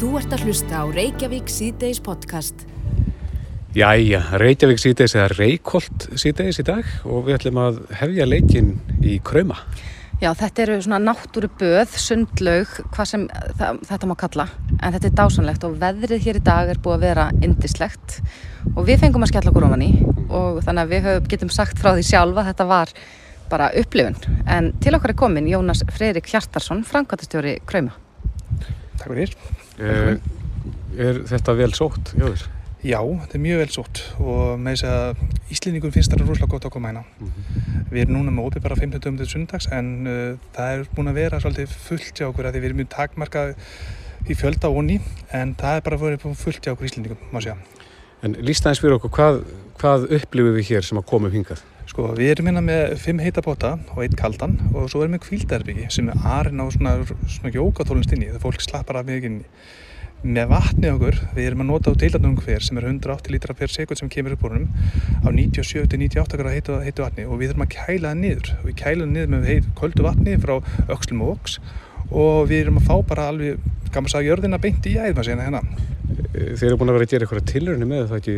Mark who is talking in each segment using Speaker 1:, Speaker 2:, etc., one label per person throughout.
Speaker 1: Þú ert að hlusta á Reykjavík síðdeis podcast.
Speaker 2: Jæja, Reykjavík síðdeis eða Reykjolt síðdeis í dag og við ætlum að hefja leikin í Krauma.
Speaker 3: Já, þetta eru svona náttúru böð, sundlaug, hvað sem það, þetta má kalla. En þetta er dásanlegt og veðrið hér í dag er búið að vera indislegt. Og við fengum að skella okkur ofan í og þannig að við höfum, getum sagt frá því sjálfa að þetta var bara upplifun. En til okkar er komin Jónas Freyrik Hjartarsson, framkvæmtastjóri Krauma.
Speaker 4: Takk fyrir.
Speaker 2: Er, er þetta vel sótt, Jóður?
Speaker 4: Já, þetta er mjög vel sótt og með þess að Íslendingum finnst þetta rosalega gott að koma hérna. Mm -hmm. Við erum núna með opið bara 15 dögum til sundags en uh, það er búin að vera svolítið fullt hjá okkur að því við erum mjög takmarkað í fjölda og onni en það er bara verið fullt hjá okkur Íslendingum, má segja.
Speaker 2: En líst aðeins fyrir okkur, hvað, hvað upplifum við hér sem að koma um hingað?
Speaker 4: Sko, við erum hérna með fimm heita bóta og eitt kaldan og svo erum við kvíldaherbyggi sem er aðrin á svona, svona jókatólunst inni þegar fólk slappar af mikið inni með vatni okkur, við erum að nota á teilandum hver sem er 180 lítra per sekund sem kemur upp úr húnum á 97-98 gráða heitu, heitu vatni og við erum að kæla það niður. Og við kæla það niður með heit, köldu vatni frá ökslum og voks og við erum að fá bara alveg, kannu sagja, jörðina beint í æð maður segna hérna
Speaker 2: Þeir eru búin að vera að gera eitthvað tilurinn með það ekki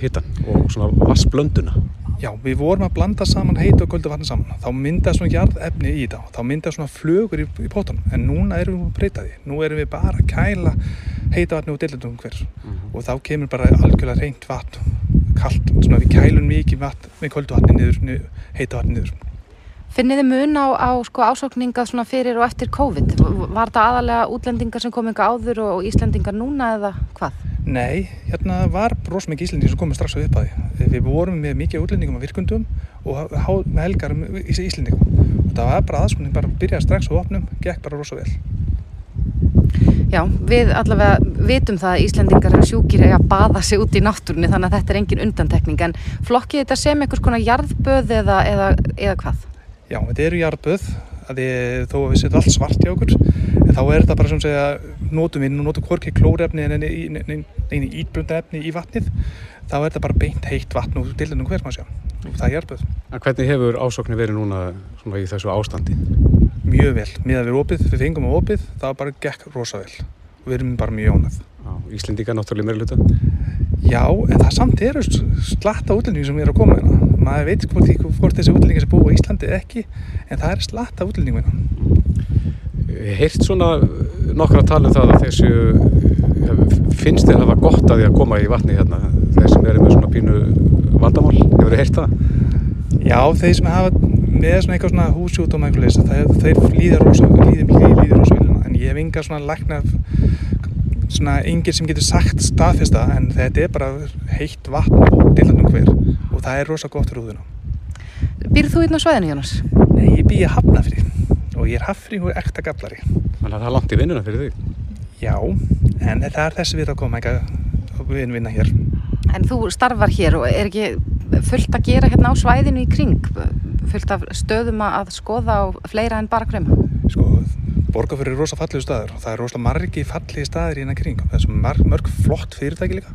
Speaker 2: hittan og svona vassblönduna
Speaker 4: Já, við vorum að blanda saman heit og köldu vatni saman. Þá myndaði svona jarðefni í það. Þá myndaði svona flugur í, í pótunum. En núna erum við að breyta því. Nú erum við bara að kæla heita vatni og dillendum hver. Mm -hmm. Og þá kemur bara algjörlega reynt vatn, kallt. Svona við kælum mikið vatn með köldu vatni niður, niður heita vatni niður.
Speaker 3: Finnir þið mun á, á sko, ásókninga fyrir og eftir COVID? Var það aðalega útlendingar sem kom yngar áður og, Íslendingar núna eða hvað?
Speaker 4: Nei, hérna var rosamikið Íslendingar sem komið strax á upphæði. Við vorum með mikið útlendingum á virkundum og með helgarum í Íslendingum. Og það var bara aðsmunning, bara byrjaði strax á opnum, gekk bara rosa vel.
Speaker 3: Já, við allavega vitum það að Íslendingar eru sjúkir að baða sig út í náttúrunni þannig að þetta er engin undantekning. En flokkið þetta sem einhvers konar jarðböð eða, eða, eða hvað?
Speaker 4: Já, þetta eru jarðböð, þó að við setjum allt svart í okkur, en þá er þetta bara sem segja, notum við, nú notum hvorki klórefni en eini ítbrönda efni í vatnið, þá er þetta bara beint heitt vatn og til þennum hver maður sjá, og það er jarðböð.
Speaker 2: Hvernig hefur ásóknir verið núna í þessu ástandi?
Speaker 4: Mjög vel, miðað við opið, við fengum á opið, það bara gekk rosa vel og við erum bara mjög ánað.
Speaker 2: Íslendinga náttúrulega meira luta?
Speaker 4: Já, en það samt eru slatta útlendingi sem er að koma hérna. Maður veit hvort, hvort þessi útlendingi sem búa í Íslandi eða ekki, en það er slatta útlendingi hérna.
Speaker 2: Heirt svona nokkra að tala um það að þessu finnst þið að hafa gott að því að koma í vatni hérna, þeir sem eru með svona pínu vandamál, hefur þið heirt það?
Speaker 4: Já, þeir sem hafa með svona eitthvað svona húsjútum eitthvað leysa, þeir líður rosa vilina, en ég hef enga svona lækna svona yngir sem getur sagt staðfesta en þetta er bara heitt vatn og dillandum hver og það er rosa gott fyrir húðuna.
Speaker 3: Býrð þú inn á svæðinu, Jónas?
Speaker 4: Nei, ég býr að hafnafri og ég er hafri og ekta gablari.
Speaker 2: Þannig að það er langt í vinnuna fyrir þig?
Speaker 4: Já, en það er þessi við að koma eitthvað og við vinna hér.
Speaker 3: En þú starfar hér og er ekki fullt að gera hérna á svæðinu í kring? Fullt af stöðum að skoða á fleira en bara krema?
Speaker 4: Sko, Borgarfjörður er rosa fallegu staður og það er rosa margi fallegi staður í hérna kring. Það er svona mörg flott fyrirtæki líka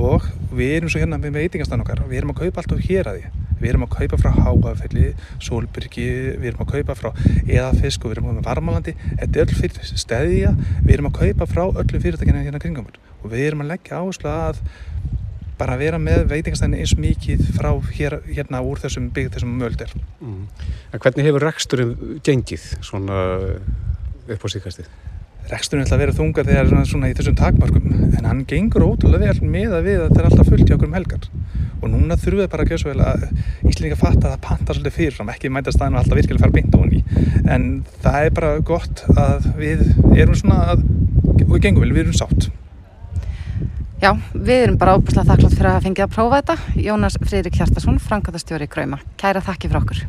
Speaker 4: og við erum svo hérna með veitingastan okkar við erum að kaupa allt á hér að því. Við erum að kaupa frá Háafelli, Solbyrgi, við erum að kaupa frá Eðafisk og við erum með Varmalandi. Þetta er öll fyrir stæðja, við erum að kaupa frá öllum fyrirtækina hérna kringum og við erum að leggja áherslu að bara vera með veitingastæðinu eins mikið frá hér, hérna úr þessum byggð þessum möldir.
Speaker 2: Mm. Hvernig hefur reksturinn gengið svona upp á síkastið?
Speaker 4: Reksturinn ætla að vera þunga þegar svona, svona í þessum takmarkum en hann gengur ótrúlega vel með að við að það er alltaf fullt í okkur um helgar og núna þurfum við bara að gera svo vel að Íslandinga fatta að það panta svolítið fyrirfram ekki mæta staðinu alltaf virkilega fara beint á honni en það er bara gott að við erum svona að, og við gengum vel, við erum sátt
Speaker 3: Já, við erum bara óbúslega þakklátt fyrir að fengið að prófa þetta. Jónas Freyrik Hjartarsson, Frankvæðastjóri Krauma. Kæra þakki fyrir okkur.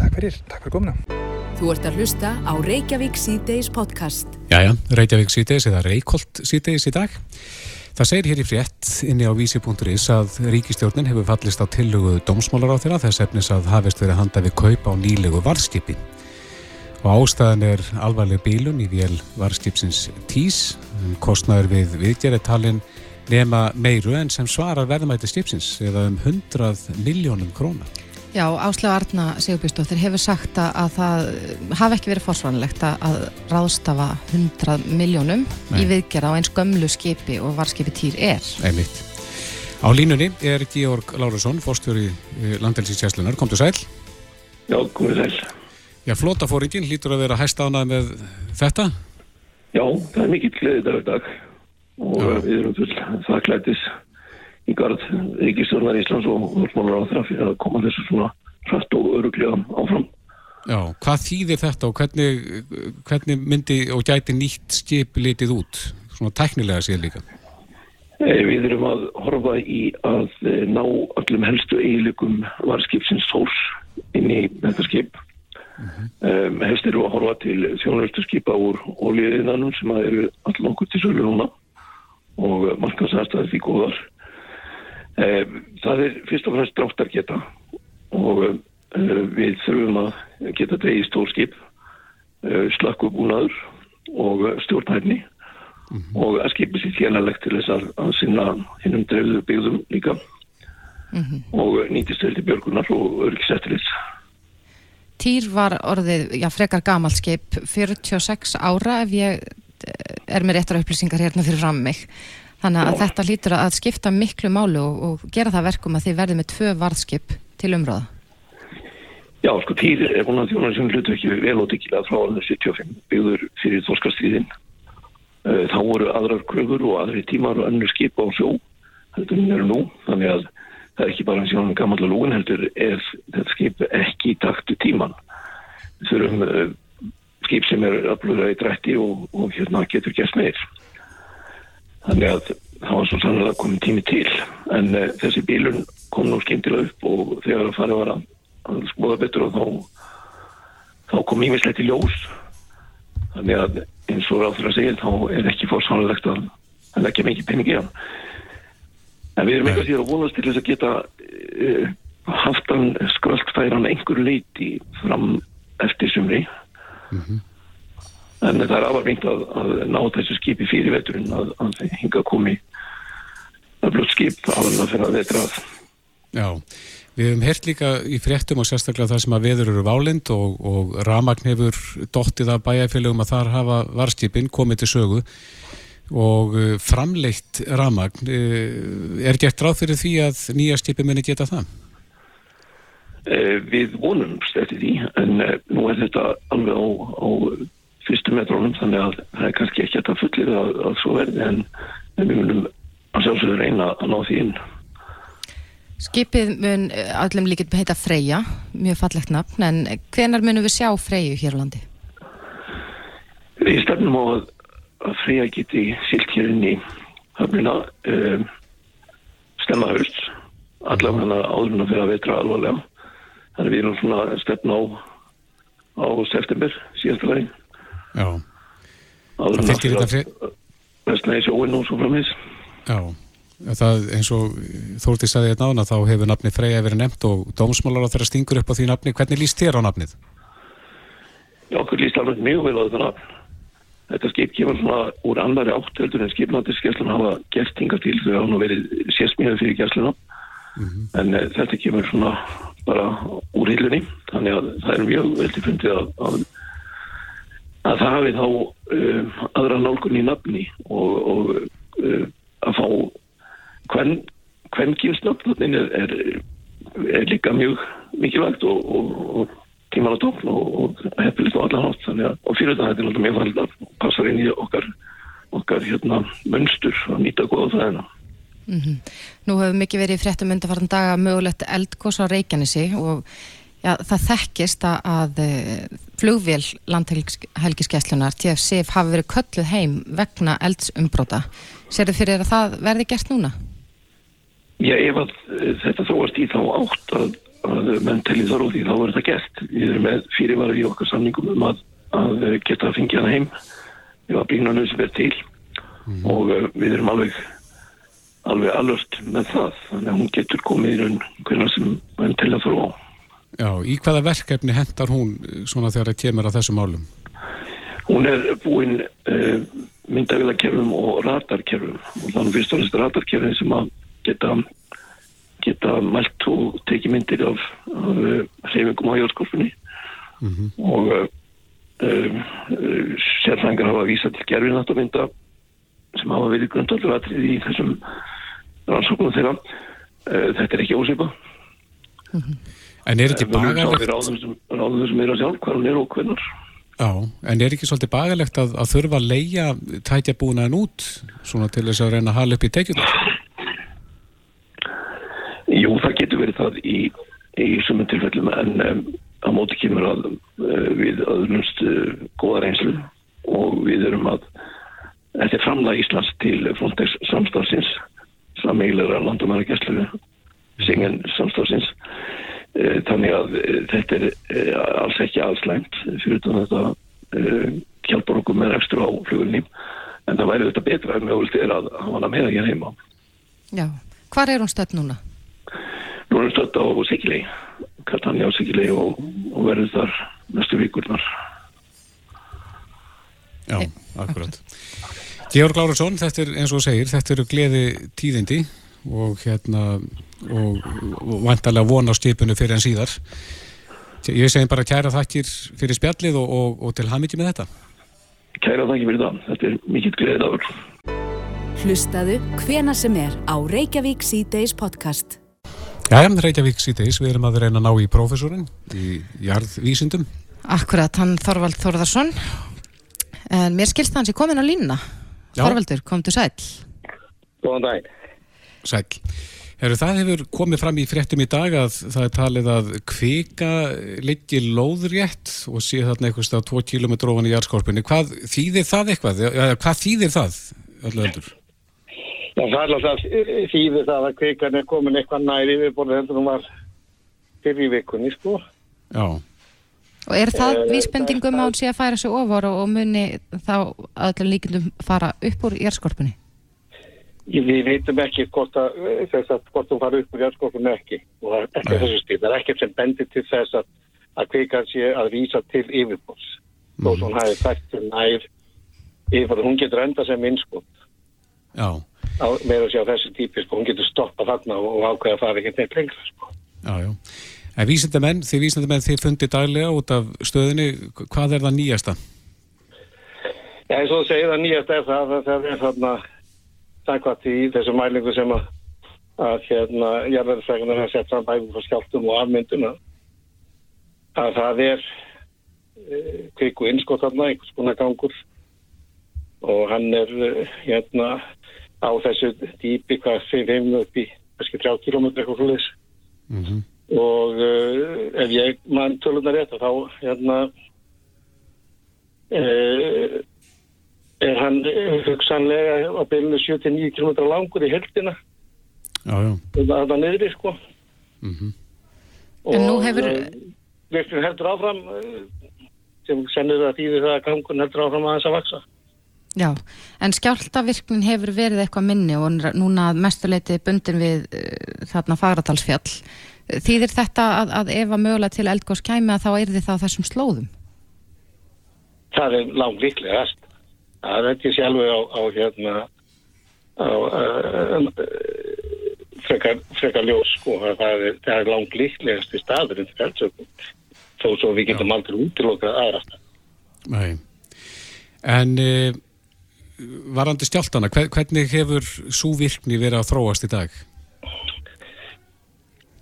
Speaker 4: Takk fyrir, takk fyrir komina.
Speaker 1: Þú ert að hlusta á Reykjavík síðdeis podcast.
Speaker 2: Jæja, Reykjavík síðdeis eða Reykjolt síðdeis í dag. Það segir hér í frétt inni á vísi.is að ríkistjórnin hefur fallist á tillugu dómsmálar á þeirra þess efnis að hafist verið handa við kaup á nýlegu varðskipi. Og ástæðan er alvarleg bílun í vél varðskipsins TÍS, kostnaður við viðgerðetalinn nema meiru en sem svarar verðmæti skipsins eða um 100 miljónum króna.
Speaker 3: Já, Áslega Arna Sigurbjörnsdóttir hefur sagt að það hafi ekki verið forsvanlegt að ráðstafa 100 miljónum í viðgerða á eins gömlu skipi og varskipi týr er.
Speaker 2: Einmitt. Á línunni er Georg Lárusson, fórstjóri landelsíkjæslunar. Komdu sæl.
Speaker 5: Já, komið sæl.
Speaker 2: Já, flótafóringin lítur að vera hæst ánað með þetta?
Speaker 5: Já, það er mikill gleðið dag dag og Já. við erum full þakklættis í garð Ríkistjórnar Íslands og hólmálar á fyrir að koma þessu svona hrætt og öruglega áfram.
Speaker 2: Já, hvað þýðir þetta og hvernig, hvernig myndi og gæti nýtt skip litið út, svona teknilega séð líka?
Speaker 5: Eh, við erum að horfa í að eh, ná öllum helstu eiginleikum varskipsins tóls inn í þetta skip. Uh -huh. um, helst eru að horfa til þjónustu skipa úr ólíðinanum sem eru allan okkur til sölu núna og markaðsæðstæði því góðar. Það er fyrst og fremst dráttargeta og eh, við þurfum að geta dreyið stórskip, eh, slakkubúnaður og stjórnhæfni mm -hmm. og að skipa sér þjænalegt til þess að, að sinna hinnum drefðu byggðum líka mm -hmm. og nýtist veldi björgunar og örgisættilits.
Speaker 3: Týr var orðið, já frekar gamalt skip, 46 ára ef ég eh, er með réttar upplýsingar hérna fyrir fram mig. Þannig að þetta lítur að skipta miklu málu og, og gera það verkum að þið verði með tvö varðskip til umráða.
Speaker 5: Já, sko, týr er búin að þjóna sem hlutu ekki vel og dykkilega frá alveg 75 byggður fyrir þorskastíðin. Eh, þá voru aðrar kröfur og aðri tímar og önnur skip á sjó. Þetta er nú, þannig að það er ekki bara að sjóna gammal lúin heldur er þetta skip ekki taktu tíman. Við þurfum uh, skip sem er aflöðað í drætti og, og hérna getur gert meir. Þannig að það var svo sannlega komið tími til. En uh, þessi bílun kom nú skemmtilega upp og þegar það farið var að, að skoða betur og þá, þá kom ímislegt í ljós. Þannig að eins og ráður að segja þá er ekki fórsvánulegt að það leggja mikið pening í hann. En við erum eitthvað síðan að vonast til þess að geta uh, haft hann skröldfæran einhver leiti fram eftir sumri. Mm -hmm en það er aðvarvingt að, að ná þessu skipi fyrir veturinn að, að hinga komi að blótt skip að hann að finna vetur að
Speaker 2: Já, við hefum hert líka í fréttum og sérstaklega það sem að veður eru válind og, og ramagn hefur dóttið að bæjarfélögum að þar hafa varskipin komið til sögu og uh, framleitt ramagn uh, er gert ráð fyrir því að nýja skipi muni geta það?
Speaker 5: Eh, við vonumst eftir því en nú er þetta alveg á, á fyrstu metrónum þannig að það er kannski ekki að fullið að, að svo verði en, en við munum að sjálfsögur reyna að ná því inn.
Speaker 3: Skipið mun allum líkit heita Freyja, mjög fallegt nafn, en hvenar munum við sjá Freyju hér á landi?
Speaker 5: Við stefnum á að, að Freyja geti silt hér inn í höfnina um, stemmahaust, allavega áðurna fyrir að veitra alvarlega. Þannig við erum svona stefn á, á september síðastu verið.
Speaker 2: Já.
Speaker 5: Það fylgir þetta fyrir... Vestnæði sjóin og svo framins.
Speaker 2: Já, það eins og Þórti sagði þetta nána, þá hefur nafni Freyja verið nefnt og dómsmálar á þeirra stingur upp á því nafni. Hvernig líst þér á nafnið?
Speaker 5: Já, okkur líst alveg mjög vel á þetta nafn. Þetta skip kemur svona úr annari átteldur en skipnandiskeslun hafa gert hinga til þau hafa nú verið sérsmíðað fyrir gæsluna. Mm -hmm. En uh, þetta kemur svona bara úr hillunni. Þannig að það er mjög veldi fundið að, að að það hafi þá um, aðra nálgun í nafni og, og uh, að fá hvern, hvern kynstnafn er, er, er líka mjög mikilvægt og, og, og tíman á tókn og hefðilegt á allan hátt og fyrir þetta er þetta mjög vald að passa inn í okkar, okkar hérna, mönstur að nýta góða þæðina.
Speaker 3: Mm -hmm. Nú hefur mikið verið í fréttum undarfartan daga mögulegt eldgós á Reykjanesi og Já, það þekkist að eh, flugvél landhelgiskeslunar TFCF hafi verið kölluð heim vegna eldsumbróta. Ser þið fyrir að það verði gert núna?
Speaker 5: Já, ef að eh, þetta þróast í þá átt að, að menn telli þar því þá verður það gert. Við erum með fyrirvaru í okkar samningum um að, að geta að fengja það heim ef að bíknarnu sem verð til mm. og uh, við erum alveg alveg alvöld með það. Þannig að hún getur komið í raun hvernig sem menn telli að þróa á.
Speaker 2: Já, í hvaða verkefni hendar hún eh, svona þegar það kemur að þessum málum?
Speaker 5: Hún er búinn uh, myndavilakerfum og ratarkerfum og þannig fyrst og næst ratarkerfum sem að geta geta mælt og tekið myndir af, af hreyfingum á jórnskorpunni og uh, uh, sérfængar hafa vísað til gerfináttamynda sem hafa verið grundaldur atrið í þessum rannsóknum þeirra. Uh, þetta er ekki óseipa.
Speaker 2: En er ekki bagalegt,
Speaker 5: ráðum er að sjálf hvað hún er og hvernar.
Speaker 2: já, en er ekki svolítið bagalegt að, að þurfa að leia tætja búinaðin út svona til þess að reyna að hala upp í tekjurnar?
Speaker 5: Jú, það getur verið það í, í sumum tilfellum en um, á móti kemur að uh, við öðrunst uh, góða reynslu og við erum að þetta er framlega Íslands til Frontex samstafsins sameigilega landamæragjæslu singen samstafsins uh, þannig að uh, þetta er uh, alls ekki allslæmt fyrir utan þetta uh, hjálpar okkur með ekstra á flugulni en það væri þetta betra ef mögulegt er að hafa hana með hér heima
Speaker 3: Já. Hvar er hún stödd núna?
Speaker 5: Nú erum stödd á Sikilei, Katania á Sikilei og, og verður þar næstu vikurnar.
Speaker 2: Já, akkurat. Georg Lárusson, þetta er eins og segir, þetta eru gleði tíðindi og hérna og, og vantarlega von á skipinu fyrir en síðar. Ég segi bara kæra þakkir fyrir spjallið og, og, og til hamingju með þetta.
Speaker 5: Kæra þakki fyrir það. Þetta er mikill gleðið afur.
Speaker 1: Hlustaðu hvena sem er á Reykjavík C-Days podcast.
Speaker 2: Jæja, Reykjavík síðdeis, við erum að reyna að ná í prófessorinn í jarðvísindum.
Speaker 3: Akkurat, hann Þorvald Þórðarsson. En mér skilst það hans ég komin á línuna.
Speaker 2: Já.
Speaker 3: Þorvaldur, komdu sæl.
Speaker 6: Góðan daginn.
Speaker 2: Sæl. Heru, það hefur komið fram í fréttum í dag að það er talið að kvika liggi lóðrétt og sé þarna eitthvað stað 2 km ofan í jarðskorpunni. Hvað þýðir það eitthvað? Ja, hvað þýðir það, öllu öldur?
Speaker 6: Já, það er alltaf þýðir það að kvikan er komin eitthvað næri yfirborðið heldur hún var fyrir vikunni, sko.
Speaker 2: Já,
Speaker 3: Og er það
Speaker 6: Eh,
Speaker 3: vísbendingum að hún sé að færa sig ofar og, og muni þá öllum líkindum fara upp úr jærskorpunni?
Speaker 6: Við veitum ekki hvort, að, þess að, hvort hún fara upp úr járskókunni ekki og það er ekki
Speaker 2: Nei.
Speaker 6: þessu stíð. Það er ekkert sem bendir til þess að, að kvikan sé að vísa til yfirborðs. Þó sem hún hafi til nær yfirborðið. Hún getur enda sem innskot
Speaker 2: já,
Speaker 6: á, meira að sjá þessu típi, sko. Hún getur stoppað þarna og, og ákveða að fara ekki neitt lengra, sko.
Speaker 2: já, já. En vísindamenn, þið vísindamenn, þið fundið daglega út af stöðinni, hvað er það nýjasta?
Speaker 6: Já, eins og þú segir það nýjast er það að það er þarna samkvæmt í þessu mælingu sem að, að hérna, jarðverðsfrækunar har sett fram bæðum frá skjáltum og afmynduna að það er e, kviku innskot þarna, einhvers konar gangur og hann er e, hérna á þessu dýpi hvað fyrir heim upp í kannski 30 km eitthvað fyrir
Speaker 2: Mm
Speaker 6: og uh, ef ég mann tölunar rétt þá hérna uh, er hann uh, hugsanlega á byrjunu 79 km langur í heldina
Speaker 2: Já, já,
Speaker 6: það er niðri sko.
Speaker 2: Mhm.
Speaker 3: En nú hefur-
Speaker 6: virkun heldur áfram sem sennir að þýðir það að gangun heldur áfram aðeins að vaksa
Speaker 3: Já, en skjáltavirknin hefur verið eitthvað minni og er núna að mestuleiti bundin við uh, þarna fagratalsfjall. Þýðir þetta að, að ef að mögulega til eldgós kæmi að þá er þið þá á þessum slóðum?
Speaker 6: það er langt líklegast það er ekki sjálfu á, á hérna á uh, frekar, frekar ljós sko, að það er, það er langt líklegast í staðurinn til eldsökum þó svo við getum aldrei útilokað aðrast
Speaker 2: Nei. En e, varandi stjáltana, hver, hvernig hefur svo virkni verið að þróast í dag?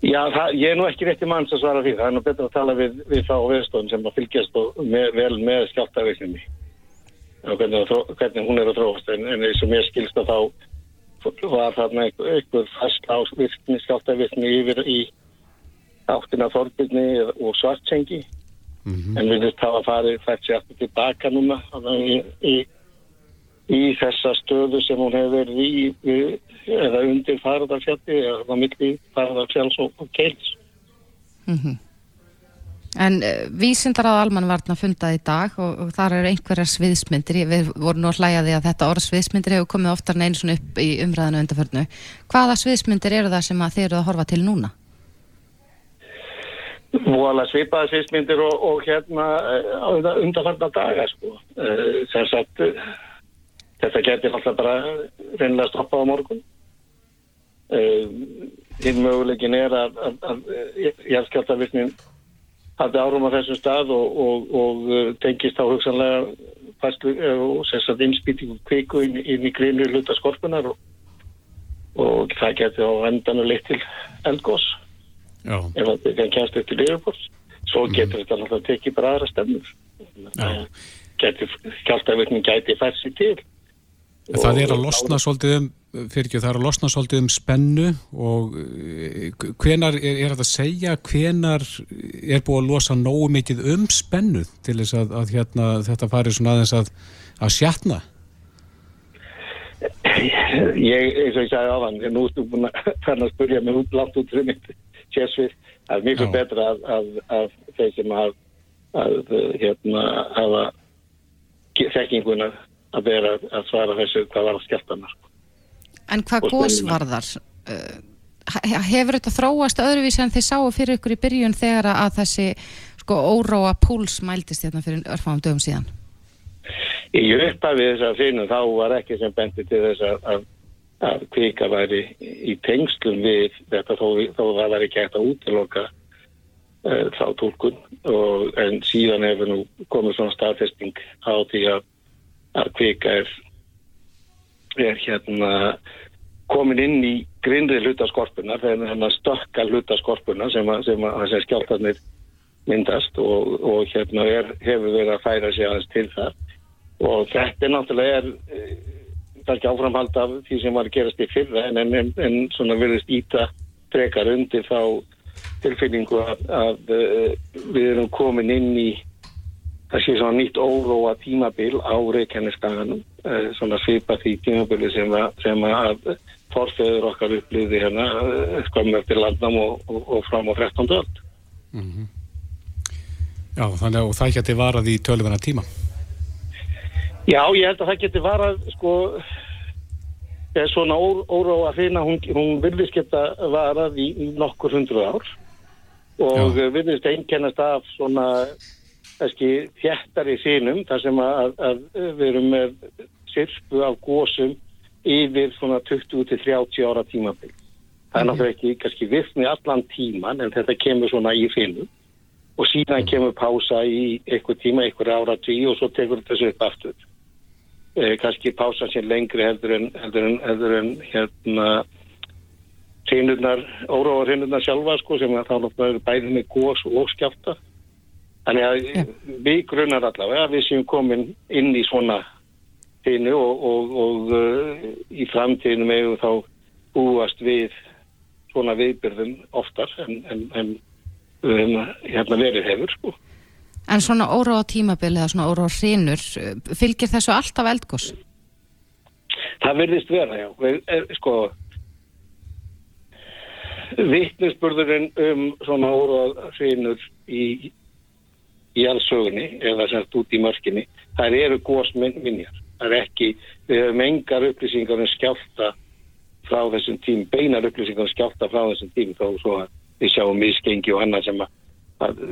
Speaker 6: Já, það, ég er nú ekki rétti manns að svara því. Það er nú betra að tala við, við þá viðstofn sem að fylgjast og með, vel með skjáltavirkninni og hvernig, hvernig hún er að þróast. En, en eins og mér skilst að þá var þarna einhver, fast ásvirkni, skjáltavirkni yfir í áttina Þorbirni og Svartsengi.
Speaker 2: Mm
Speaker 6: en við þurfum að farið fært sér aftur tilbaka núna í, í, í þessa stöðu sem hún hefur verið í, eða undir Faradalfjalli eða á milli Faradalfjalls og, og Keils.
Speaker 3: En uh, vísindar að almannvarna fundað í dag og, og þar eru einhverjar sviðsmyndir, við vorum nú að hlæja því að þetta orð sviðsmyndir hefur komið oftar en einu svona upp í umræðinu undarförnu. Hvaða sviðsmyndir eru það sem þið eruð að horfa til núna?
Speaker 6: Voðalega svipaði sviðsmyndir og, og hérna eh, á undarfarna daga sko. Uh, sem sagt uh, þetta getur alltaf bara reynilega stoppað á morgun. Uh, hinn möguleikin er að, að, að jæðskjáltavirknin hafði árum á þessum stað og, og, og uh, tengist á hugsanlega fæslu uh, og sérstaklega innspýtingu kviku inn, inn í grinu hluta skorpunar og, og það getur á endan að leitt til eldgós ef það kemst upp til yfirbors svo getur þetta náttúrulega tekið bara aðra stefnur. Getur skjáltavirknin gæti fært sér til
Speaker 2: En það er að losna svolítið um, fyrir ekki, það er að losna svolítið um spennu og eh, hvenar er, er þetta að segja, hvenar er búið að losa nógu mikið um spennu til þess að, að hérna, þetta fari svona aðeins að, að sjatna?
Speaker 6: ég, eins og ég sagði á hann nú ertu búin að fara að spurja mig út langt út fyrir mitt sérsvið það er miklu betra að, að, þeir sem að, að hérna hafa þekkinguna að vera að svara þessu hvað var að skjáltana sko.
Speaker 3: En hvað varðar? Uh, he- hefur þetta þróast öðruvísi en þið sáu fyrir ykkur í byrjun þegar að þessi sko óróa púls mæltist hérna fyrir örfáum dögum síðan?
Speaker 6: í upphafi þess að finnum þá var ekki sem bendi til þess að, að, að kvika væri í tengslum við þetta þó, þó það var ekki hægt að útiloka uh, þá tólkun og, en síðan hefur nú komið svona staðfesting á því að, að kvika er, er hérna komin inn í grindri hlutaskorpunar þegar hennar stökka hlutaskorpunar sem, að- að- sem skjáltarnir myndast og, og hérna er, hefur verið að færa sig aðeins til það og þetta er náttúrulega er eh, kannski áframhald af því sem var að gerast í fyrra en, en, en, svona verðist íta frekar undir þá tilfinningu að, að uh, við erum komin inn í það sé svona nýtt óróa tímabil á Reykjaneskaganum uh, svona svipa því tímabili sem, að, sem að forfeður okkar upplýði hérna uh, skömmur til landnám og, og, og fram á 13. öld.
Speaker 2: Já, þannig að það geti varað í tölvuna tíma.
Speaker 6: Já, ég held að það geti varað sko eða svona ó, óróa hreina, hún, hún virðist geta varað í, nokkur hundru ár og
Speaker 2: Já.
Speaker 6: virðist einkennast af svona kannski þjættari sínum þar sem að, að við erum með sirpu af gósum yfir svona 20-30 ára tímabil. Það er náttúrulega ekki kannski virkni allan tíman en þetta kemur svona í finnum og síðan kemur pása í eitthvað tíma, eitthvað ára tíu og svo tekur þetta þessu upp aftur. Eh, kannski pása sér lengri heldur en, heldur en, heldur en hérna hreinurnar, óróa hreinurnar sjálfa sko sem að þá náttúrulega eru bæði með gós og skjálta. Þannig að
Speaker 3: Já.
Speaker 6: við grunnar allavega að við séum komin inn í svona hreinu og, og, og uh, í framtíðinu megum þá búast við svona viðbyrðum oftar en, en, en höfum hérna verið hefur sko.
Speaker 3: En svona óróa tímabil eða svona óróa hrinur, fylgir þessu alltaf eldgós?
Speaker 6: Það verðist vera, já. Við, er, sko, vittnesburðurinn um svona óróa hrinur í, í allsögunni, eða semst út í mörkinni, það eru gósminjar. Það er ekki, við höfum engar upplýsingar um skjálta frá þessum tím, beinar upplýsingar um skjálta frá þessum tím, þó svo að við sjáum misgengi og annað sem að, að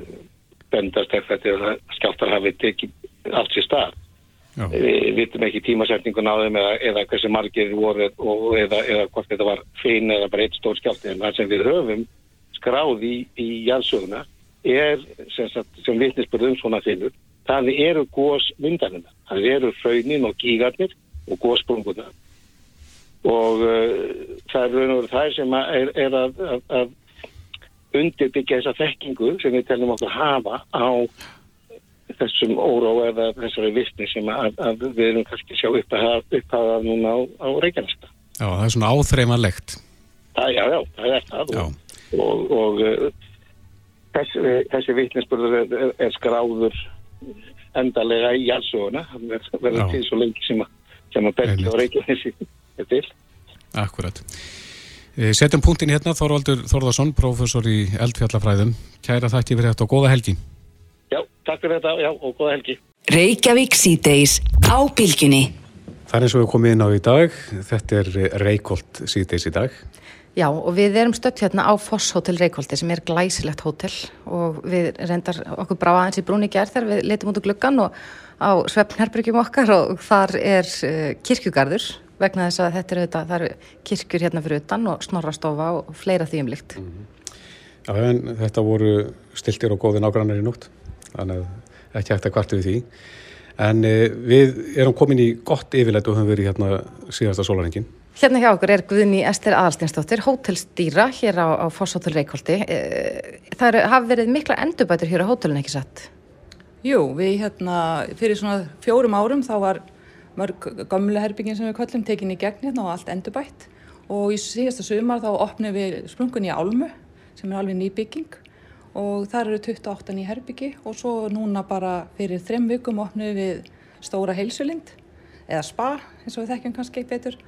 Speaker 6: bendast eftir að skjáltar hafi tekið allt sér stað
Speaker 2: Já,
Speaker 6: við vitum ekki tímasetningun á þeim eða, eða hversu margir voru og, eða, eða hvort þetta var fein eða bara eitt stór skjálti en það sem við höfum skráð í, í jæðsöguna er sem, sem vitnisbörð um svona finnur það eru gós myndanina það eru fröynin og gígarnir og gósprunguna og uh, það er raun og það sem er, er að, að, að undirbyggja þessa þekkingu sem við telum okkur hafa á þessum óró eða þessari vissni sem að, að við erum kannski sjá upphafa núna á, á Reykjanesta.
Speaker 2: já, það er svona áþreifanlegt.
Speaker 6: Það, já, já, það er það
Speaker 2: Já.
Speaker 6: og, og, og uh, þessi, þessi vittnesbörður er, er, er skráður endalega í ver- verður til svo lengi sem að, sem að Bergi og Reykjanesi er til.
Speaker 2: Akkurat. Eh, Setjum punktin hérna, Þorvaldur Þorðarsson, prófessor í eldfjallafræðum. Kæra þakki fyrir þetta og góða helgi.
Speaker 6: Já, takk fyrir þetta, já, og góða helgi.
Speaker 1: Reykjavík síðdeis á bylgjunni.
Speaker 2: Það er eins og við komum inn á í dag. Þetta er Reykjolt síðdeis í dag.
Speaker 3: Já, og við erum stött hérna á Foss Hotel Reykjóldi sem er glæsilegt hótel og við reyndar okkur brá aðeins í brúni gerð þegar við letum út úr gluggan og á svefnherbyrgjum okkar og þar er uh, kirkjugarður, vegna þess að þetta eru, þetta, það eru kirkjur hérna fyrir utan og snorrastofa og fleira því um líkt. Mm -hmm.
Speaker 2: Já, en þetta voru stiltir og góði nágrannar í nótt, þannig að ekki hægt að kvartu við því. En e, við erum komin í gott yfirleitt og höfum verið hérna síðasta sólarengin.
Speaker 3: Hérna hjá okkur er Guðni Ester Aðalsteinsdóttir, hótelstýra hér á, á Fosshotel Reykjóldi. E, það hafa verið mikla endurbætur hér á hótelin, ekki satt?
Speaker 7: Jú, við hérna fyrir svona fjórum árum þá var mörg gamle herbyggin sem við kallum tekinni í gegn hérna og allt endurbætt og í síðasta sumar þá opnum við sprungun í Álmu sem er alveg ný bygging og þar eru 28 ný herbyggi og svo núna bara fyrir þrem vikum opnum við stóra heilsulind eða spa eins og við þekkjum kannski ekki betur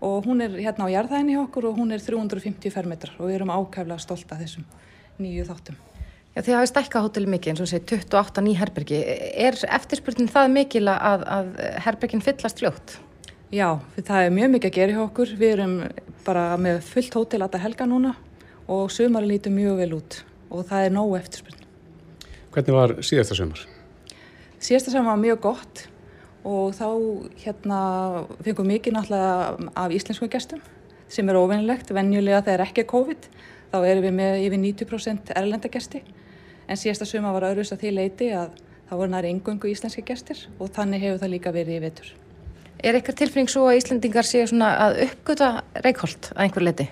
Speaker 7: og hún er hérna á jarðæðinni okkur og hún er 350 fermetrar og við erum ákæflega stolt af þessum nýju þáttum.
Speaker 3: Já, þið hafið stækkað hóteli mikið eins og sé 28 ný herbergi. Er eftirspurnin það mikil að, að herbergin fyllast fljótt?
Speaker 7: Já, það er mjög mikið að gera hjá okkur. Við erum bara með fullt hótel að helga núna og sömari lítur mjög vel út og það er nógu eftirspurnin.
Speaker 2: Hvernig var síðasta sömar?
Speaker 7: Síðasta sömar var mjög gott og þá hérna fengum mikið náttúrulega af íslensku gestum sem er óvinnilegt. Venjulega þegar ekki er COVID þá erum við með yfir 90% erlenda gesti en síðasta suma var öðruðs að því leiti að það voru næri engöngu íslenski gestir og þannig hefur það líka verið í vetur.
Speaker 3: Er eitthvað tilfinning svo að Íslandingar séu svona að uppgöta reykholt að einhver leiti?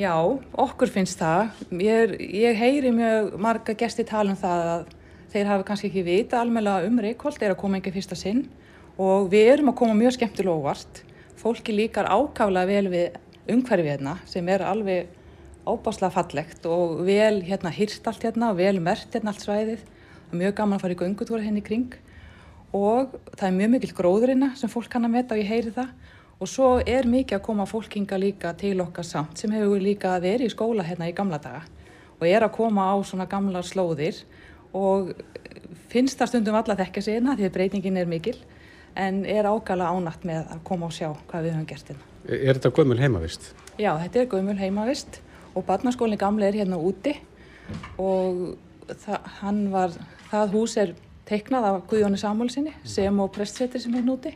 Speaker 7: Já, okkur finnst það. Ég, ég heyri mjög marga gesti tala um það að þeir hafi kannski ekki vita almeinlega um reykholt, er að koma einhver fyrsta sinn og við erum að koma mjög skemmtilega óvart. Fólki líkar ákaflega vel við umhverfið hérna sem er alveg óbáslega fallegt og vel hérna hýrst allt hérna og vel mert hérna allt svæðið. Það er mjög gaman að fara í göngutúra henni hérna kring og það er mjög mikil gróðurina sem fólk kann að metta og ég heyri það og svo er mikið að koma fólkinga líka til okkar samt sem hefur líka verið í skóla hérna í gamla daga og er að koma á svona gamlar slóðir og finnst það stundum alla þekka sig hérna því að breytingin er mikil en er ágala ánætt með að koma og sjá hvað við höfum gert hérna.
Speaker 2: Er þetta gömul heimavist?
Speaker 7: Já, þetta er gömul heimavist og barnaskólinn gamle er hérna úti og það, var, það hús er teiknað af Guðjóni Samúlsinni sem og prestsetir sem er hérna úti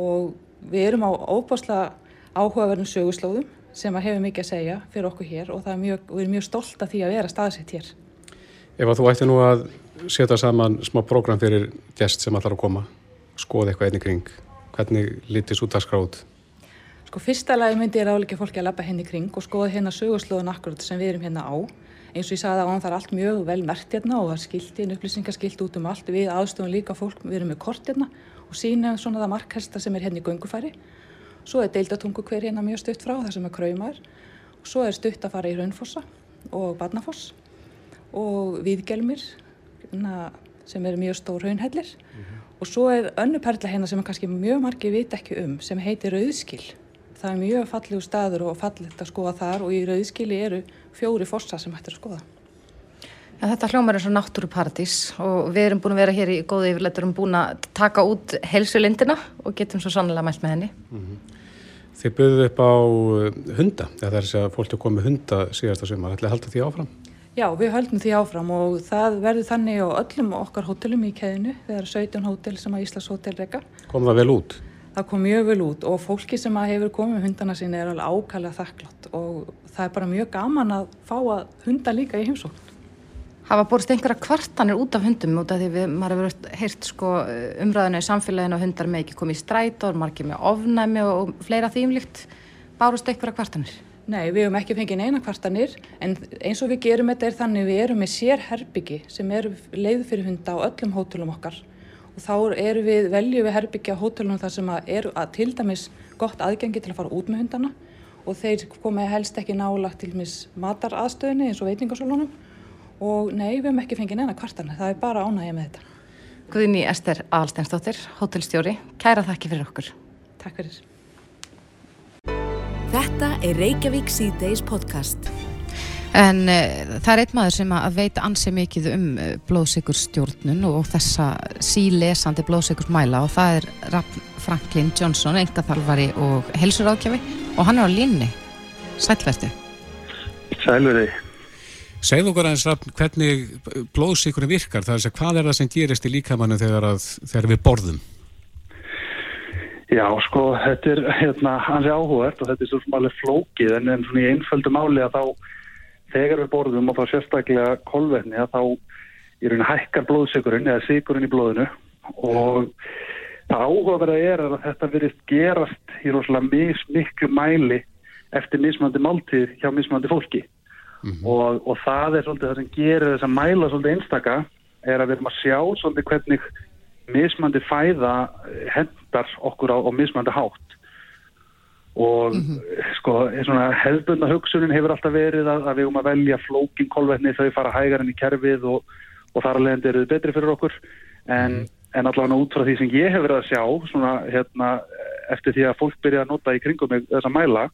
Speaker 7: og við erum á óbásla áhugaverðin söguslóðum sem að hefur mikið að segja fyrir okkur hér og, mjög, og við erum mjög stolt af því að vera staðsett hér.
Speaker 2: Ef að þú ætti nú að setja saman smá program fyrir gest sem allar að koma, skoða eitthvað einnig kring, hvernig lítist út að skráð?
Speaker 7: Sko fyrsta lagi myndi ég ráðleika fólki að lappa henni kring og skoða hérna sögurslóðun akkurat sem við erum hérna á. Eins og ég sagði að það er allt mjög vel mert hérna og það er skiltin, upplýsingarskilt út um allt. Við aðstofum líka fólk, við erum með kort hérna og sína svona það markhesta sem er hérna í göngufæri. Svo er deildatungu hver hérna mjög stutt frá það sem er kraumar. Og svo er stutt að fara í Raunfossa og Barnafoss og Víðgelmir hérna, sem er mjög stór raunhellir. Mm -hmm. Og svo er önnu perla hérna sem kannski mjög margi vit ekki um sem heitir Rauðskil það er mjög fallegu staður og fallegt að skoða þar og í rauðskili eru fjóri fossa sem hættir að skoða.
Speaker 3: Ja, þetta hljómar er svo náttúruparadís og við erum búin að vera hér í góði yfirleitur um búin að taka út helsulindina og getum svo sannlega mælt með henni. Mm -hmm.
Speaker 2: Þið buðuð upp á hunda, það er að fólk er komið hunda síðasta sumar, ætlaði að halda því áfram?
Speaker 7: Já, við höldum því áfram og það verður þannig á öllum okkar hótelum í keðinu, það er 17 hótel sem að Íslands hótel reyka.
Speaker 2: Kom það vel út?
Speaker 7: það kom mjög vel út og fólki sem hefur komið hundana sín er alveg ákvæmlega þakklátt og það er bara mjög gaman að fá að hunda líka í heimsókn.
Speaker 3: Hafa borist einhverja kvartanir út af hundum út af því við, maður hefur heirt sko umræðinu í samfélaginu og hundar með ekki komið í strætór, margir með ofnæmi og fleira þýmlikt. Bárust einhverja kvartanir?
Speaker 7: Nei, við hefum ekki fengið neina kvartanir en eins og við gerum þetta er þannig við erum með sér herbyggi sem eru leið fyrir hunda á öllum hótelum okkar og þá eru við, veljum við herbyggja hótelunum þar sem að eru að til dæmis gott aðgengi til að fara út með hundana og þeir komið helst ekki nálagt til mis mataraðstöðinni eins og veitingasólunum og nei, við hefum ekki fengið neina kvartana, það er bara ánægja með þetta.
Speaker 3: Guðni Ester Alsteinsdóttir, hótelstjóri, kæra þakki fyrir okkur.
Speaker 7: Takk fyrir.
Speaker 1: Þetta er Reykjavík C-Days podcast.
Speaker 3: En uh, það er einn maður sem að veit ansi mikið um uh, blóðsíkurstjórnun og þessa sílesandi blóðsíkursmæla og það er Raff Franklin Johnson, engaþalvari og helsurákjafi og hann er á línni. Sælvertu.
Speaker 8: Sælverði.
Speaker 2: Segð okkur aðeins Raff hvernig blóðsíkurinn virkar, það er að hvað er það sem gerist í líkamannu þegar, að, þegar við borðum?
Speaker 8: Já, sko, þetta er hérna hans er áhugavert og þetta er svo sem alveg flókið en, en svona í einföldu máli að þá þegar við borðum og þá sérstaklega kolvetni að þá í rauninni hækkar blóðsökurinn eða sykurinn í blóðinu. Og það áhugaverða er að þetta verið gerast í rosalega mis, miklu mæli eftir mismandi máltíð hjá mismandi fólki. Og, og það er svolítið það sem gerir þess að mæla svolítið einstaka er að við erum að sjá svolítið hvernig mismandi fæða hendar okkur á, á mismandi hátt. Og sko svona hefðbundna hugsunin hefur alltaf verið að, að við um að velja flókin kolvetni þau fara hægar enn í kerfið og, og þar alveg eru þau betri fyrir okkur. En, en allavega út frá því sem ég hef verið að sjá svona hérna eftir því að fólk byrja að nota í kringum þess að mæla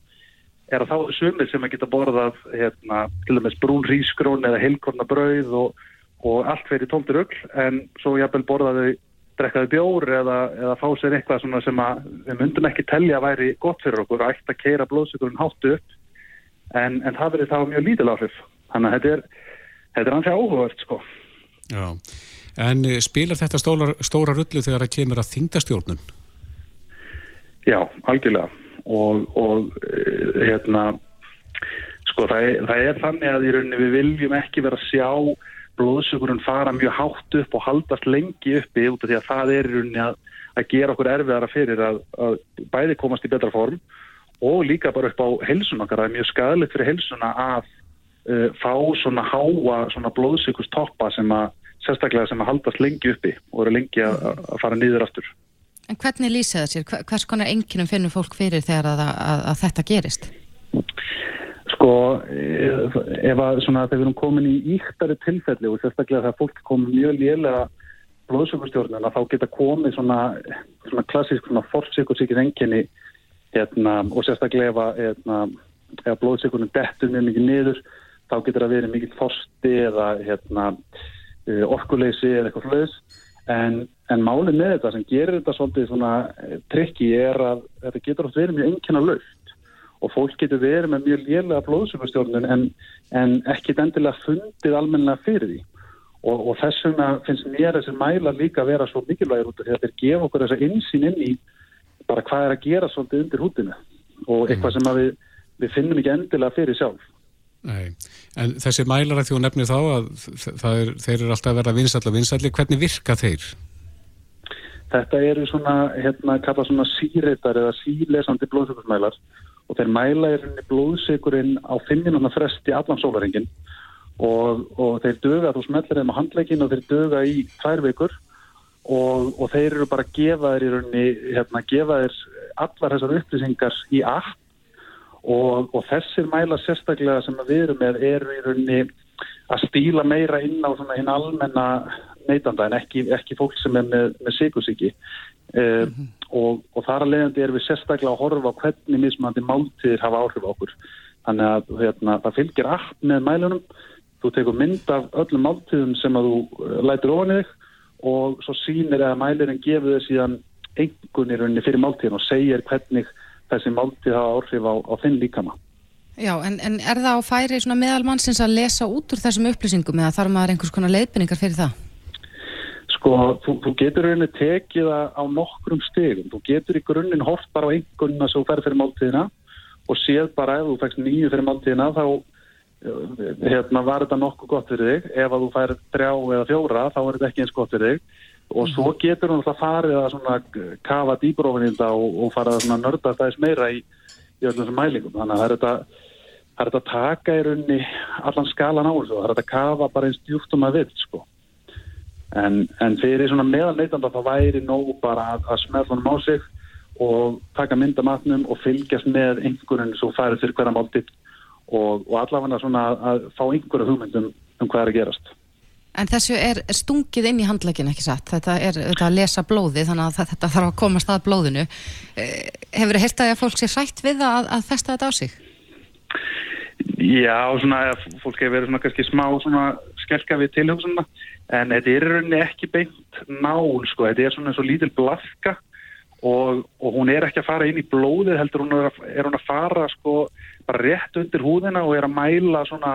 Speaker 8: er að þá sumir sem að geta borðað hérna, til dæmis brún rísgrón eða heilkorna brauð og, og allt fyrir tómtir öll en svo jafnvel borðaðu drekkaðu bjór eða, eða fá sér eitthvað svona sem að við myndum ekki telja að væri gott fyrir okkur að ætta að keira blóðsökurinn háttu upp en, en það verið þá mjög lítil áhrif þannig að þetta er, þetta er ansið áhugavert sko.
Speaker 2: Já, en eh, spilar þetta stóra, stóra rullu þegar það kemur að þingdastjórnun?
Speaker 8: Já, algjörlega og, og eh, hérna sko það er, það er þannig að í rauninni við viljum ekki vera að sjá blóðsökurinn fara mjög hátt upp og haldast lengi uppi út af því að það er í rauninni að, að gera okkur erfiðara fyrir að, að bæði komast í betra form og líka bara upp á helsun okkar, það er mjög skadalegt fyrir helsuna að uh, fá svona háa svona blóðsökurs toppa sem að sérstaklega sem að haldast lengi uppi og eru lengi að, að fara nýður aftur.
Speaker 3: En hvernig lýsa það sér? Hvers konar enginum finnur fólk fyrir þegar að þetta gerist?
Speaker 8: Sko, eh, ef að svona þegar við erum komin í íktari tilfelli og sérstaklega þegar fólk komið mjög lélega blóðsökustjórnuna þá geta komið svona, svona klassísk svona forsökursíkis enginni hérna, og sérstaklega ef að hérna, ef blóðsökurinn dettur mjög mikið niður þá getur það verið mikið þorsti eða hérna, eh, orkuleysi eða eitthvað flöðs en, en málið með þetta sem gerir þetta svolítið svona eh, trikki er að þetta getur oft verið mjög enginna laust og fólk getur verið með mjög lélega blóðsökustjórnun en, en ekki endilega fundið almennilega fyrir því. Og, og þess vegna finnst mér þessi mæla líka að vera svo mikilvægir út af því að þeir gefa okkur þessa insýn inn í bara hvað er að gera svolítið undir hútinu og eitthvað sem að við, við finnum ekki endilega fyrir sjálf.
Speaker 2: Nei, en þessi mælar að þú nefnir þá að það er, þeir eru alltaf að verða vinsalli vinsalli, hvernig virka þeir?
Speaker 8: Þetta eru svona, hérna, kalla svona síreitar eða sílesandi blóðsökursmælar og þeir mæla í rauninni blóðsökurinn á fimmina fresti allan sólaringin og, og þeir döga, þú smellir þeim á handleikin og þeir döga í tvær vikur. Og, og þeir eru bara að gefa þeir í rauninni, hérna, gefa þeir allar þessar upplýsingar í app. Og, og þessir mæla sérstaklega sem við erum með eru í rauninni að stíla meira inn á svona hinn almenna neytanda en ekki, ekki fólk sem er með, með sikursíki uh, og, og þar að leiðandi erum við sérstaklega að horfa hvernig mismandi máltíðir hafa áhrif á okkur. Þannig að hérna, það fylgir app með mælunum. Þú tekur mynd af öllum máltíðum sem að þú uh, lætur ofan í þig og svo sýnir eða mælirinn gefur þið síðan einhvern í rauninni fyrir máltíðin og segir hvernig þessi máltíð hafa áhrif á, á þinn líkama.
Speaker 3: Já, en, en er það á færi meðal mannsins að lesa út úr þessum upplýsingum eða þarf maður einhvers konar leiðbynningar fyrir það?
Speaker 8: Sko, þú, þú getur rauninni tekið það á nokkrum stegum. Þú getur í grunninn hort bara á einhvern sem þú færð fyrir máltíðina og séð bara ef þú fækst nýju fyrir máltíðina þá eh, hérna, var þetta nokkuð gott fyrir þig. Ef að þú færð þrjá eða fjóra þá er þetta ekki eins gott fyrir þig. Og svo getur hún alltaf farið að svona kafa dýbrófin í þetta og, og farið að svona nörda þess meira í, í öllum þessum mælingum. Þannig að það er þetta, það er þetta að taka í rauninni allan skalan á þessu. Það er þetta að kafa bara eins djúpt um að vill, sko. En, en fyrir svona meðal neytanda þá væri nóg bara að, að smella honum á sig og taka mynda matnum og fylgjast með einhverjum sem færi fyrir hverja máltið og, og allavega svona að, að fá einhverja hugmyndum um hvað er að gerast.
Speaker 3: En þessu er, er stungið inn í handlegin ekki satt, þetta er þetta að lesa blóði þannig að þetta þarf að komast að blóðinu. Eh, Hefur þið hértaði að fólk sé hrætt við að, að festa þetta á sig?
Speaker 8: Já, svona að fólk hefur verið svona kannski smá svona skelka við tilhugsunna en þetta er rauninni ekki beint nál sko, þetta er svona eins og lítil blafka og, og hún er ekki að fara inn í blóðið heldur hún er, er hún að fara sko bara rétt undir húðina og er að mæla svona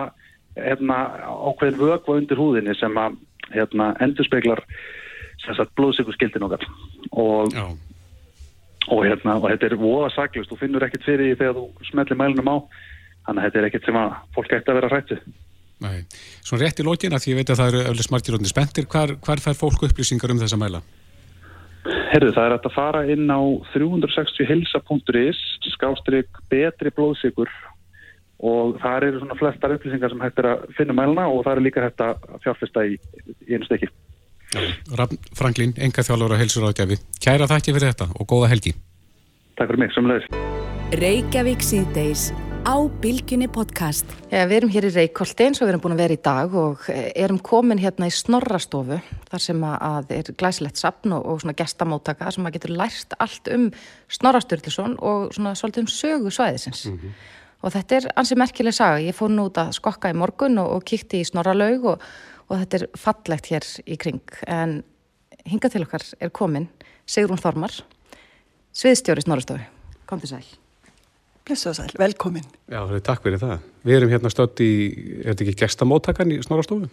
Speaker 8: hérna, ákveðin vökva undir húðinni sem að hérna, endur speklar blóðsíkurskildin okkar. Og,
Speaker 2: Já.
Speaker 8: og, hérna, og þetta er voða saklust, þú finnur ekkert fyrir því þegar þú smellir mælunum á. Þannig að þetta er ekkert sem að fólk ætti að vera hrættu
Speaker 2: Nei, svona rétt í lókina því ég veit að það eru öflis margir rótni spendir, hvar, hvar fær fólk upplýsingar um þessa mæla?
Speaker 8: Herðu, það er að fara inn á 360hilsa.is skástrygg betri blóðsikur og það eru svona flestar upplýsingar sem hægt er að finna mæluna og það eru líka hægt að fjárfesta í, í einu stykki.
Speaker 2: Rafn Franklín, enga þjálfur á helsur átjafi. Kæra þakki fyrir þetta og góða helgi.
Speaker 8: Takk fyrir mig, samleðis.
Speaker 1: Á Bilginni podcast.
Speaker 3: Ja, við erum hér í Reykjóldi eins og við erum búin að vera í dag og eh, erum komin hérna í Snorrastofu þar sem að er glæsilegt sapn og, og svona gestamóttaka sem að getur lært allt um Snorrasturluson og svona svolítið um sögu svæðisins. Mm -hmm. Og þetta er ansi merkileg saga. Ég fór nú út að skokka í morgun og, og kíkti í Snorralaug og, og þetta er fallegt hér í kring. En hinga til okkar er komin Sigrún Þormar, sviðstjóri Snorrastofu. Kom til sæl.
Speaker 9: Blessu og sæl, velkomin.
Speaker 2: Já, takk fyrir það. Við erum hérna stödd í, er þetta ekki gestamóttakan í Snorastofu?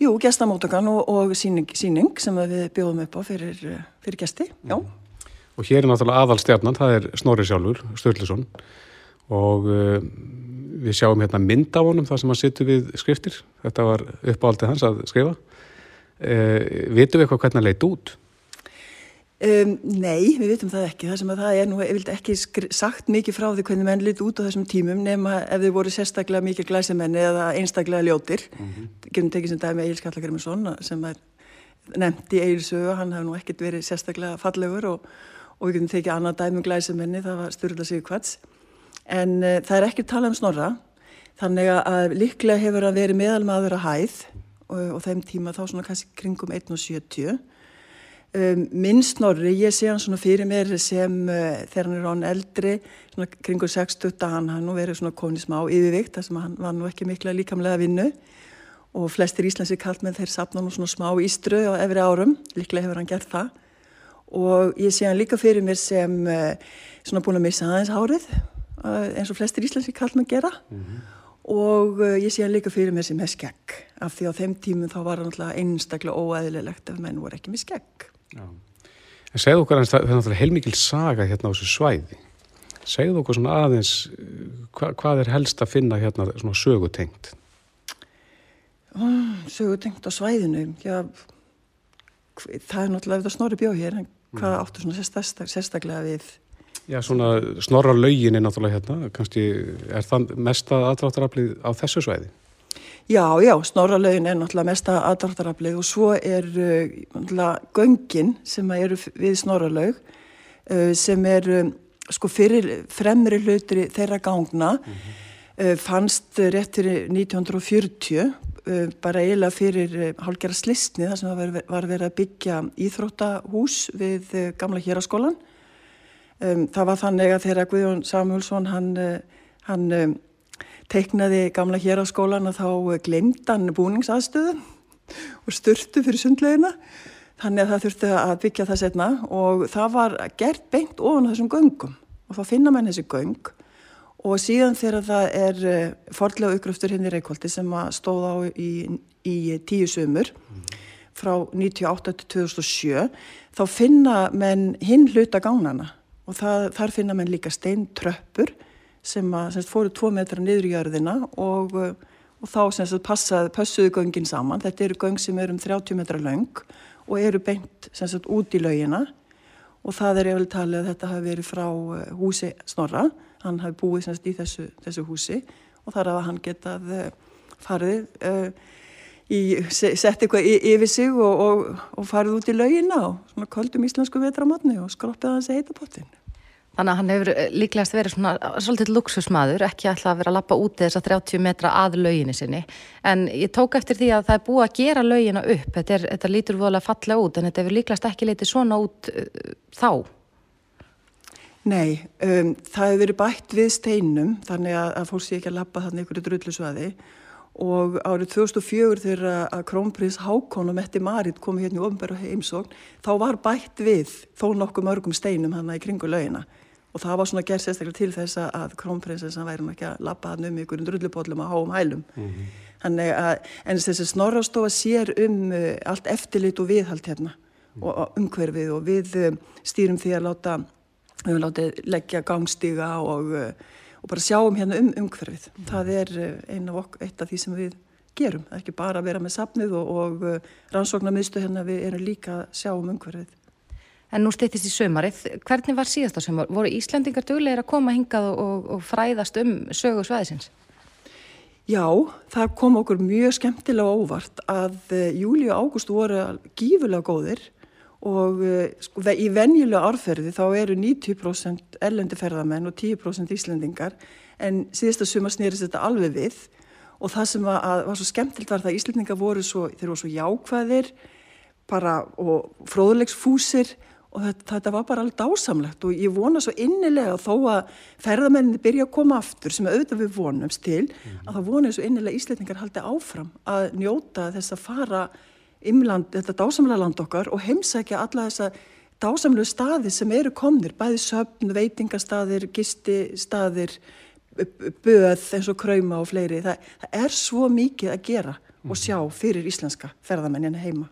Speaker 9: Jú, gestamóttakan og, og síning, síning sem við bjóðum upp á fyrir, fyrir gesti, já. Mm.
Speaker 2: Og hér er náttúrulega aðalstjarnan, það er Snorri sjálfur, Sturluson og uh, við sjáum hérna mynd af honum þar sem hann sittur við skriftir. Þetta var uppáhaldið hans að skrifa. Uh, vitum við eitthvað hvernig hann leitt út?
Speaker 9: Um, nei, við vitum það ekki. Það sem að það er nú, ég vildi ekki sagt mikið frá því hvernig menn lit út á þessum tímum nema ef þið voru sérstaklega mikið glæsimenni eða einstaklega ljótir. Mm -hmm. Getum tekið sem dæmi Egil Skallagrimsson sem er nefnt í Egilsögu, hann hafði nú ekkert verið sérstaklega fallegur og, og við getum tekið annað dæmi um glæsimenni, það var Sturla Sigurkvats. En uh, það er ekki talað um snorra, þannig að líklega hefur hann verið meðalmaður að hæð og, og þeim tíma þá svona kannski kringum 1.70 Um, minn snorri, ég sé hann svona fyrir mér sem uh, þegar hann er án eldri svona kringur 60 hann hann nú verið svona konið smá yfirvikt þar sem hann var nú ekki mikla líkamlega vinnu. Og flestir íslensi kallmenn þeir sapna nú svona smá ístru á efri árum, líklega hefur hann gert það. Og ég sé hann líka fyrir mér sem uh, svona búin að missa aðeins hárið uh, eins og flestir íslensi kallmenn gera. Mm -hmm. og ég sé hann líka fyrir mér sem með skegg. Af því á þeim tímum þá var hann alltaf einstaklega óæðilegt ef menn voru ekki með skegg Já.
Speaker 2: En segðu okkur aðeins, það er náttúrulega heilmikil saga hérna á þessu svæði. Segðu okkur svona aðeins, hva, hvað er helst að finna hérna svona sögutengt?
Speaker 9: Oh, sögutengt á svæðinu, já, það er náttúrulega ef það snorri bjóð hér, en hvað mm. áttu svona sérstak, sérstaklega við?
Speaker 2: Já, svona snorra laugin er náttúrulega hérna, kannski er það mesta aðráttaraflið á þessu svæði?
Speaker 9: Já, já, snorralögin er náttúrulega mesta aðdráttaraflið og svo er uh, náttúrulega göngin sem eru við snorralög uh, sem er um, sko fyrir fremri hlutur þeirra gangna mm -hmm. fannst rétt fyrir 1940 bara eiginlega fyrir hálgjara slisni þar sem var, var verið að byggja íþróttahús við gamla héraskólan. Um, það var þannig að þeirra Guðjón Samuelsson hann, hann um, teiknaði gamla hér á skólan og þá glemdan búningsaðstöðu og styrtu fyrir sundlegina þannig að það þurfti að byggja það setna og það var gert beint ofan þessum göngum. Og þá finna mann þessi göng og síðan þegar það er eh, fordlega uppgröftur hinn hérna í Reykjóldi sem stóð á í, í tíu sömur frá 98 til 2007 þá finna menn hinn hluta gánana og það, þar finna menn líka steintröppur sem að semst, fóru tvo metra niður í jörðina og, og þá semst, passaði, passuðu göngin saman. Þetta eru göng sem eru um 30 metra laung og eru beint semst, út í laugina og það er eftir talið að þetta hafi verið frá eh, húsi Snorra. Hann hafi búið í þessu, þessu húsi og þar hafa hann getað eh, farið uh, sett eitthvað yfir sig og, og, og farið út í laugina og svona köldum íslensku vetramotni og skroppið hans í heitapottin.
Speaker 3: Þannig að hann hefur eh, líklegast verið svona svolítið luxusmaður, ekki alltaf að vera að lappa úti þess að 30 metra að lauginu sinni. En ég tók eftir því að það er búið að gera laugina upp. Þetta, er, þetta lítur voðalega fallega út en þetta hefur líklegast ekki litið svona út uh, þá.
Speaker 9: Nei, um, það hefur verið bætt við steinum þannig að, að fólk sé ekki að lappa þannig ykkur drullusvæði og árið 2004 þegar að Krónprins Hákon og Metti Marit komi hérna í ofnbæru heimsókn þá var bætt við þó nokkuð mörgum steinum hann í kringu laugina og það var svona gerð sérstaklega til þess að krónprinsessan væri nú ekki að lappa hann um ykkur drullupóllum að háum hælum mm -hmm. að en þessi snorrastofa sér um uh, allt eftirlit og viðhald hérna mm -hmm. og umhverfið og við uh, stýrum því að láta höfum látið leggja gangstíga og, og bara sjáum hérna um umhverfið. Það er eina af eitt af því sem við gerum, ekki bara að vera með sapnið og, og rannsóknarmiðstu hérna við erum líka að sjá um umhverfið.
Speaker 3: En nú steytist í sömarið, hvernig var síðasta sömar? Voru Íslandingar duglegir að koma hingað og, og fræðast um sögu svæðisins?
Speaker 9: Já, það kom okkur mjög skemmtilega óvart að uh, júli og ágúst voru gífulega góðir og uh, sko, í venjulega árferði þá eru 90% ellendi ferðamenn og 10% Íslandingar en síðasta sumar snýrist þetta alveg við og það sem var, að, var svo skemmtilt var það að Íslandingar voru svo, þeir voru svo jákvæðir bara og fróðlegsfúsir og þetta, þetta var bara alveg dásamlegt og ég vona svo innilega þó að ferðamenninni byrja að koma aftur sem auðvitað við vonumst til mm -hmm. að það vonið svo innilega íslendingar haldi áfram að njóta þess að fara ymland, þetta dásamlega land okkar og heimsækja alla þessa dásamlega staði sem eru komnir, bæði söpn, veitingastaðir, gististaðir, böð eins og krauma og fleiri. Það, það er svo mikið að gera og sjá fyrir íslenska ferðamennina heima.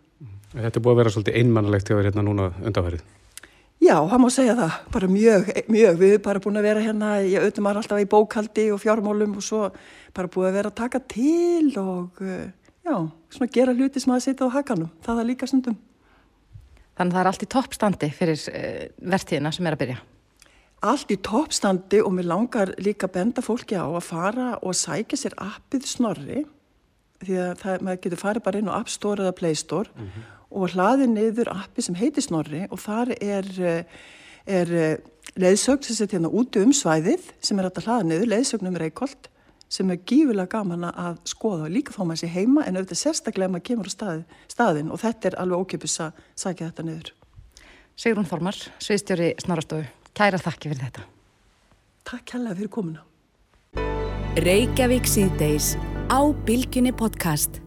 Speaker 2: Þetta er búið að vera svolítið einmannlegt hjá þér hérna núna undanverið.
Speaker 9: Já, það má segja það, bara mjög, mjög. Við erum bara búin að vera hérna, ég auðvitað maður alltaf í bókaldi og fjármálum og svo bara búið að vera að taka til og eh, já, svona gera hluti sem að setja á hakanum. Það er líka stundum.
Speaker 3: Þannig að það er allt í toppstandi fyrir uh, vertíðina sem er að byrja?
Speaker 9: Allt í toppstandi og mér langar líka að benda fólki á að fara og sækja sér appið snorri því að það, maður getur farið bara inn á App Store eða Play Store mm -hmm og hlaði niður appi sem heitir Snorri og þar er, eh, er eh, leiðsögn sem setja hérna úti um svæðið sem er að hlaða niður, leiðsögnum Reykjolt sem er gífilega gaman að skoða líka þá maður sé heima en auðvitað sérstaklega maður kemur á stað, staðin og þetta er alveg ókipis að sækja þetta niður.
Speaker 3: Sigrun Þormar, sviðstjóri Snorastofu, kæra þakki fyrir þetta.
Speaker 9: Takk hella fyrir komuna.
Speaker 1: Reykjavík síðdeis á Bilginni podcast.